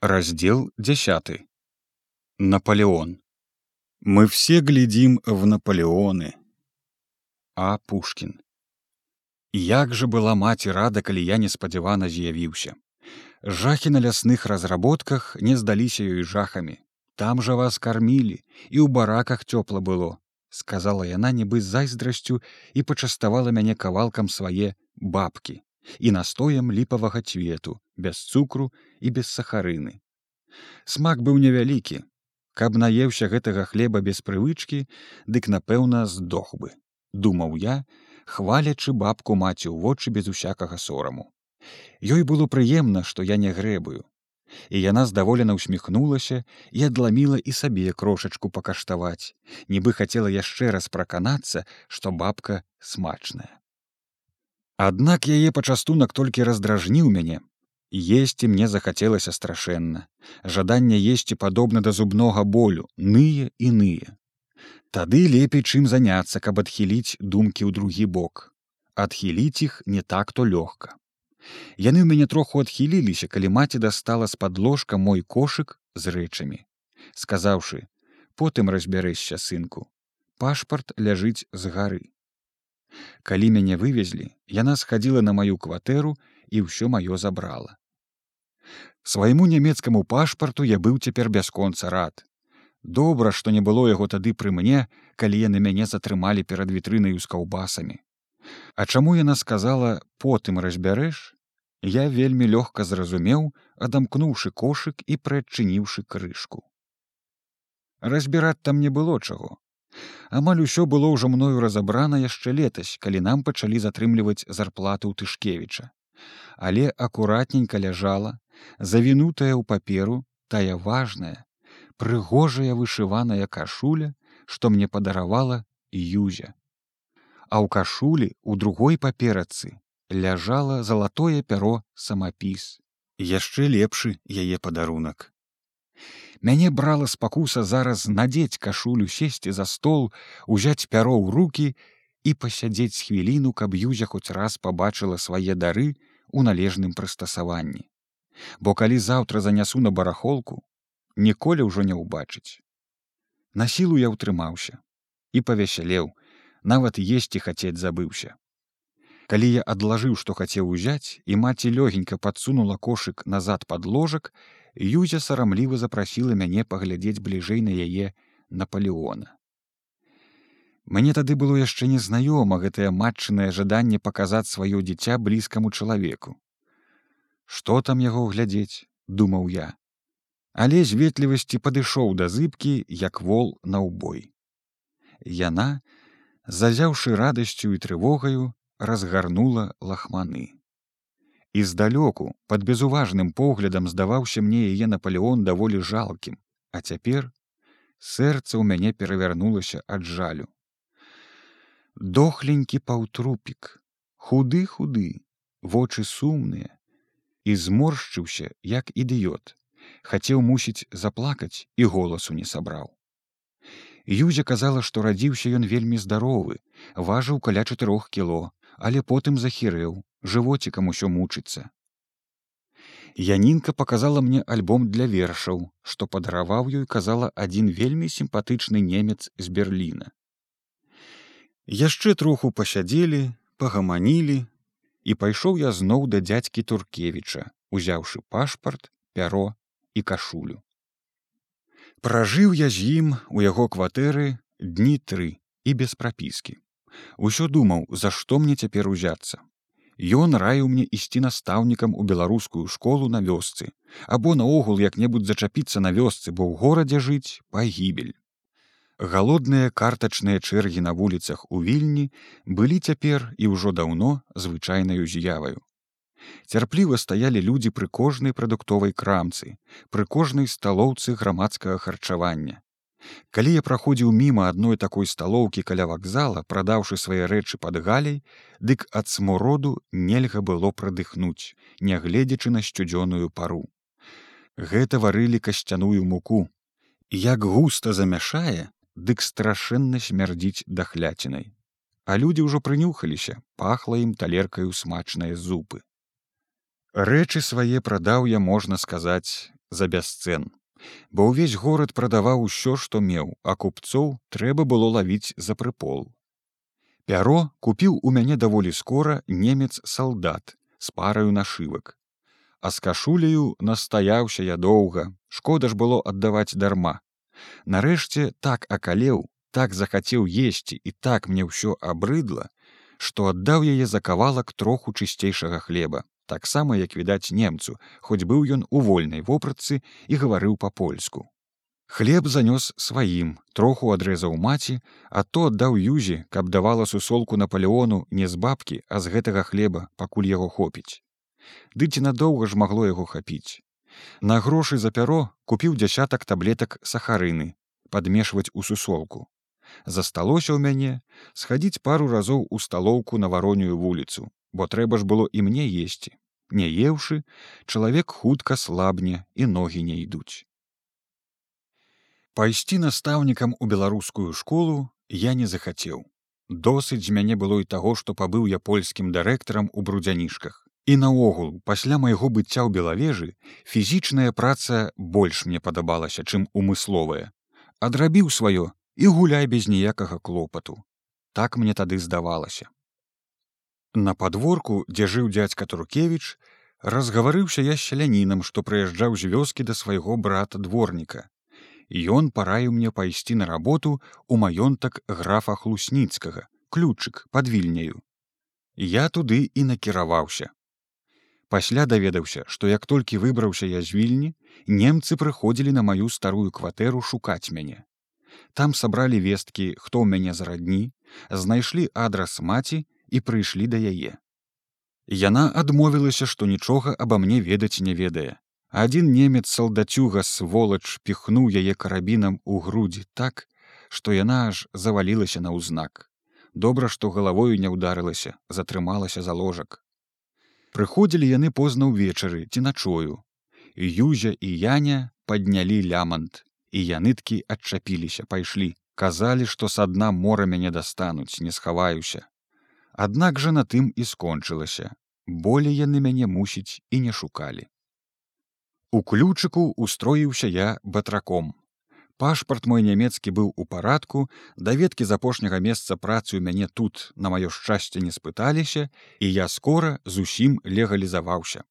Раздел 10. Наполеон. Мы все глядим в Наполеоны. А Пушкін. Як жа была маці рада, калі я неспадзявана з'явіўся. Жахі на лясных разработках не здаліся ёй жахамі. Там жа вас кармілі і ў бараках цёпла было, сказала яна нібы з зайздрасцю і пачаставала мяне кавалкам свае бабкі і настоем ліпавага цвету без цукру і без сахарыны. Смак быў невялікі. Каб наеўся гэтага хлеба без прывычкі, дык напэўна здох бы, думаў я, хвалячы бабку маці ў вочы без усякага сораму. Ёй было прыемна, што я не грэбую. І яна здаволена усміхнулася і адламіла і сабе крошачку пакаштаваць, нібы хацела яшчэ раз праканацца, што бабка смачная. Аднак яе пачастунак толькі раздражніў мяне. Есці мне захацелася страшэнна. Жаданне есці падобна да зубнога болю, ные і ные. Тады лепей чым заняцца, каб адхіліць думкі ў другі бок. Адхіліць іх не так то лёгка. Яны ў мяне троху адхіліліся, калі маці дастала з-пад ложка мой кошык з рэчамі. Сказаўшы: « Потым разбярэшся сынку. Пашпарт ляжыць з гары. Калі мяне вывезлі, яна схадзіла на маю кватэру і ўсё маё забрала. Свайму нямецкаму пашпарту я быў цяпер бясконца рад. Добра, што не было яго тады пры мне, калі яны мяне затрымалі перад вітрынаю з каўбасамі. А чаму яна сказала потым разбярэш, я вельмі лёгка зразумеў, адамкнуўшы кошык і прыадчыніўшы крышку. Разбіраць там не было чаго. Амаль усё было ўжо мною разабрана яшчэ летась, калі нам пачалі затрымліваць зарплаты ў тышкевіча. Але акуратненька ляжала, завінутая ў паперу, тая важная, прыгожая вышываная кашуля, што мне падаравала юзя. А ў кашулі у другой паперацы ляжала залатое пяро самапіс, яшчэ лепшы яе падарунак. Мяне брала спакуса зараз надзець кашулю сесці за стол, узяць пяро ў руки і пасядзець хвіліну, каб юзя хоць раз пабачыла свае дары у належным прыстасаванні. Бо калі заўтра занясу на барахолку, ніколі ўжо не ўбачыць. На сілу я ўтрымаўся і павесялеў, нават есці хацець забыўся. Калі я адлажыў, што хацеў узяць, і маці лёгенька падсунула кошык назад пад ложак, Юзя сарамліва запрасіла мяне паглядзець бліжэй на яе Наполеона. Мне тады было яшчэ незнаёма гэтае матчынае жаданне паказаць сваё дзіця блізкаму чалавеку. Што там яго глядзець, думаў я. Але з ветлівасці падышоў да зыбкі, як вол на ўбой. Яна, зазяўшы радасцю і трывогаю, разгарнула лахманы і здалёку под безуважным поглядам здаваўся мне яе наполеон даволі жалкім а цяпер сэрца ў мяне перавярнулася ад жалю дохленькі паўтрупік худы худы вочы сумныя і зморшчыўся як ідыёт хацеў мусіць заплакаць і голасу не сабраў юзя казала што радзіўся ён вельмі здаровы важыў каля чатырох кіло але потым захірэў жывоцікам усё мучыцца. Янінка показала мне альбом для вершаў, што падараваў ёй казала адзін вельмі сімпатычны немец з Берліна. Яшчэ троху пасядзелі, пагаманілі, і пайшоў я зноў да дзядзькі Туркевіча, узяўшы пашпарт, пяро і кашулю. Пражыў я з ім у яго кватэры дні тры і без прапіскі. Усё думаў, за што мне цяпер узяцца. Ён раіў мне ісці настаўнікам у беларускую школу на вёсцы, або наогул як-небудзь зачапіцца на вёсцы, бо ў горадзе жыць пагібель. Галодныя картачныя чэргі на вуліцах у вільні былі цяпер і ўжо даўно звычайнаю з'яваю. Цярпліва стаялі людзі пры кожнай прадуктовай крамцы, пры кожнай сталоўцы грамадскага харчавання. Калі я праходзіў міма адной такой сталоўкі каля вакзала, прадаўшы свае рэчы пад галей, дык ад смуроду нельга было прадыхнуць, нягледзячы на сцюдзёную пару. Гэта варылі касцяную муку. Як густа замяшае, дык страшэнна смярдзіць дахляцінай. А людзі ўжо прынюхаліся, пахла ім талеркаю смачныя зупы. Рэчы свае прадаў я, можна сказаць, за бясцэн. Бо ўвесь горад прадаваў усё, што меў, а купцоў трэба было лавіць за прыпол. Пяро купіў у мяне даволі скора немец салдат з параю нашывак. А з кашуляю настаяўся я доўга, шкода ж было аддаваць дарма. Нарэшце так акалеў, так захацеў есці і так мне ўсё абрыдла, што аддаў яе за кавалак троху чысцейшага хлеба, таксама як відаць немцу, хоць быў ён у вольнай вопратцы і гаварыў па-польску. Хлеб занёс сваім, троху адрэзаў маці, а то аддаў юзе, каб давала сусолку наполеону не з бабкі, а з гэтага хлеба, пакуль яго хопіць. Ды ці надоўга ж магло яго хапіць. На грошы за пяро купіў дзясятак таблетак сахарыны, падмешваць у сусолку. Засталося ў мяне схадзіць пару разоў у сталоўку на варонюю вуліцу бо трэба ж было і мне есці. Не еўшы чалавек хутка слабне і ногі не ідуць. Пайсці настаўнікам у беларускую школу я не захацеў. Досыць з мяне было і таго што пабыў я польскім дырэктарам у брудзянішках і наогул пасля майго быцця ў белавежы фізічная праца больш мне падабалася чым умысловая адрабіў сваё і гуляй без ніякага клопату. Так мне тады здавалася. На падворку, дзе жыў дзядзька Туркевіч, разгаварыўся я сялянінам, што прыязджаў з вёскі да свайго брата дворніка. Ён параіў мне пайсці на работу у маёнтак графа хлусніцкага, ключык пад вільняю. Я туды і накіраваўся. Пасля даведаўся, што як толькі выбраўся я з вільні, немцы прыходзілі на маю старую кватэру шукаць мяне. Там сабралі весткі, хто ў мяне зарадні, знайшлі адрас маці і прыйшлі да яе. Яна адмовілася, што нічога аба мне ведаць не ведае. Адзін немец салдацюга сволач піхнуў яе карабінам у грудзі так, што яна аж завалілася на ўзнак. Добра, што галавою не ўдарылася, затрымалася за ложак. Прыходзілі яны позна ўвечары ці начою. Юзя і Яня паднялі лямант і яныткі адчапіліся пайшлі. Казалі што са дна мора мяне дастануць не схаваюся. Аднак жа на тым і скончылася. Болей яны мяне мусіць і не шукалі. У ключыку устроіўся я батраком пашпарт мой нямецкі быў у парадку даведкі з апошняга месца працы ў мяне тут на маё шчасце не спыталіся і я скора зусім легалізаваўся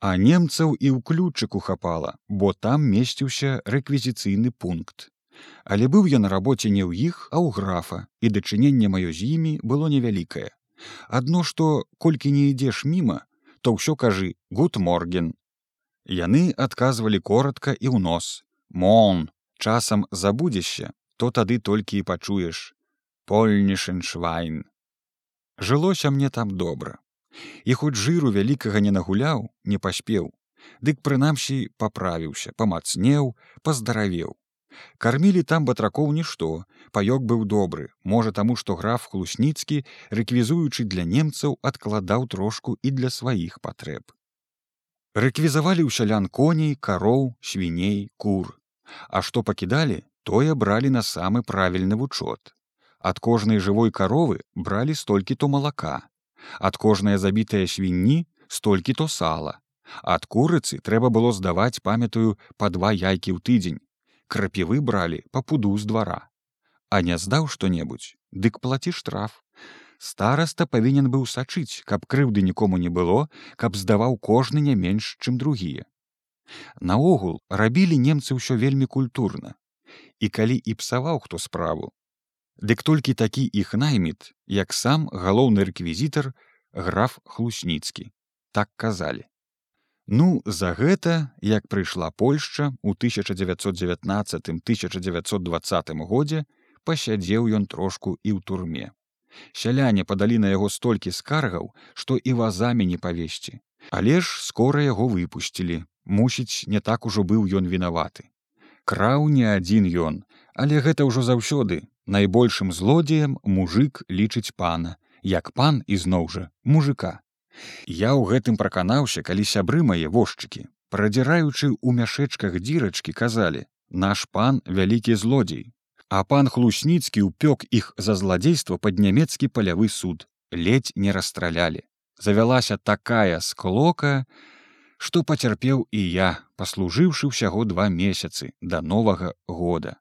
а немцаў і ў ключыку хапала, бо там месціўся рэквізіцыйны пункт. Але быў я на рабоце не ў іх, а ў графа, і дачыненне маё з імі было невялікае. Адно што колькі не ідзеш міма, то ўсё кажы гуд морген. Яны адказвалі коротко і ў нос. Мон, часам забудзешся, то тады толькі і пачуеш. Польнішын швайн. Жылося мне там добра і хоць жыру вялікага не нагуляў не паспеў дык прынамсі паправіўся памацнеў паздаравеў кармілі там батракоў нішто паёк быў добры можа таму што граф хлусніцкі рэквізуючы для немцаў адкладаў трошку і для сваіх патрэб рэквізавалі ў сялян коней кароў свіней кур а што пакідалі тое бралі на самы правільны вучот ад кожнай жывой каровы бралі столькі то малака ад кожнае забітыя свінні столькі то сала. Ад курыцы трэба было здаваць памятаю па два яйкі ў тыдзень крапівы бралі па пуду з двара а не здаў што-небудзь дык плаці штраф. Стараста павінен быў сачыць каб крыўды нікому не было каб здаваў кожны не менш чым другія наогул рабілі немцы ўсё вельмі культурна і калі і псаваў хто справу Дык толькі такі іх найміт, як сам галоўны рэквізітар граф хлусніцкі, так казалі. Ну, за гэта, як прыйшла Польшча ў 1919-1920 годзе, пасядзеў ён трошку і ў турме. Сяляне падалі на яго столькі скаргаў, што і вазамі не павесці. Але ж скора яго выпусцілі. Мусіць, не так ужо быў ён вінаваты. Краў не адзін ён, але гэта ўжо заўсёды. Найбольшым злодзеем мужик лічыць пана як пан ізноў жа мужика я ў гэтым праканаўся калі сябры мае вожчыкі прадзіраючы ў мяшэчках дзірачкі казалі наш пан вялікі злодзей а пан хлусніцкі ўпёк іх за зладзейства пад нямецкі палявы суд. Ледзь не расстралялі. Завялася такая склока што пацярпеў і я, паслужыўшы ўсяго два месяцы да новага года.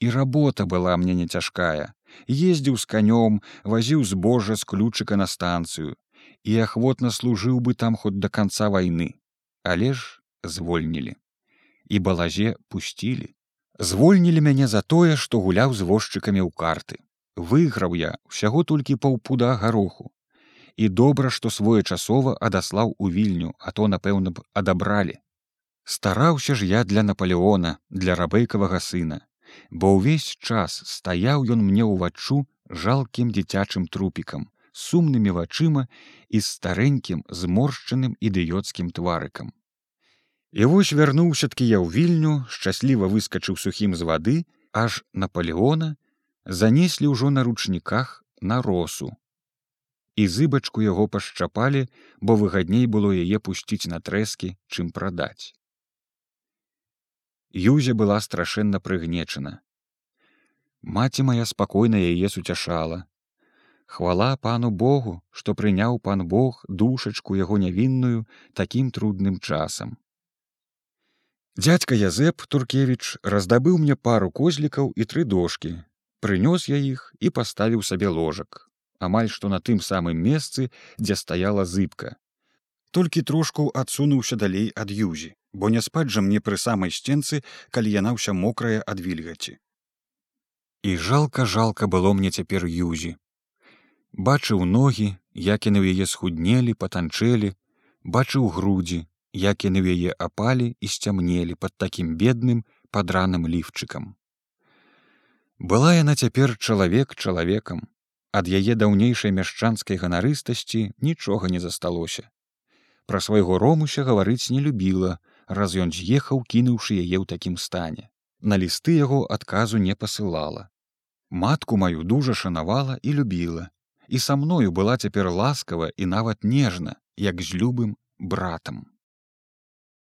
І работа была мне не цяжкая, ездзіў з канём, вазіў збожжа з ключыка на станцыю і ахвотна служыў бы там хоць да канца вайны, але ж звольнілі. І балазе пусцілі. Звольнілі мяне за тое, што гуляў з возчыкамі ў карты. Выйграў я ўсяго толькі паўпуда гароху, і добра што своечасова адаслаў у вільню а то напэўна б адабралі. Стараўся ж я для наполеона для рабейкавага сына бо ўвесь час стаяў ён мне ўваччу жалкім дзіцячым трупікам сумнымі вачыма і старэнькім зморшчаным ідыёцкім тварыкам. І вось вярнуўся-ткі я ў вільню шчасліва выскачыў сухім з вады аж наполеона занеслі ўжо на ручніках на росу і зыбачку яго пашчапалі, бо выгадней было яе пусціць на трэскі, чым прадаць. Юзя была страшэнна прыгнечана. Маці моя спакойна яе суцяшала. Хвала пану Богу, што прыняў пан Бог душачку яго нявінную такім трудным часам. Дядька Язэп Туркевіч раздабыў мне пару козлікаў і тры дошкі, прынёс я іх і паставіў сабе ложак, амаль што на тым самым месцы, дзе стаяла зыбка. Толькі трошку адсунуўся далей ад юзі, бо не спаць жа мне пры самай сценцы, калі яна ўся мокрая ад вільгаці. І жалка жалка было мне цяпер юзі. Бачыў ногі, як яны ў яе схуднелі, патанчэлі, бачыў грудзі, як яны ў яе апалі і сцямнелі пад такім бедным падраным ліфчыкам. Была яна цяпер чалавек чалавекам, ад яе даўнейшай мяшчанскай ганарыстасці нічога не засталося. Пра свайго ромуся гаварыць не любіла, раз ён з'ехаў, кінуўшы яе ў такім стане. На лісты яго адказу не пасылала. Матку маю дужа шанавала і любіла, і са мною была цяпер ласкава і нават нежна, як з любым братам.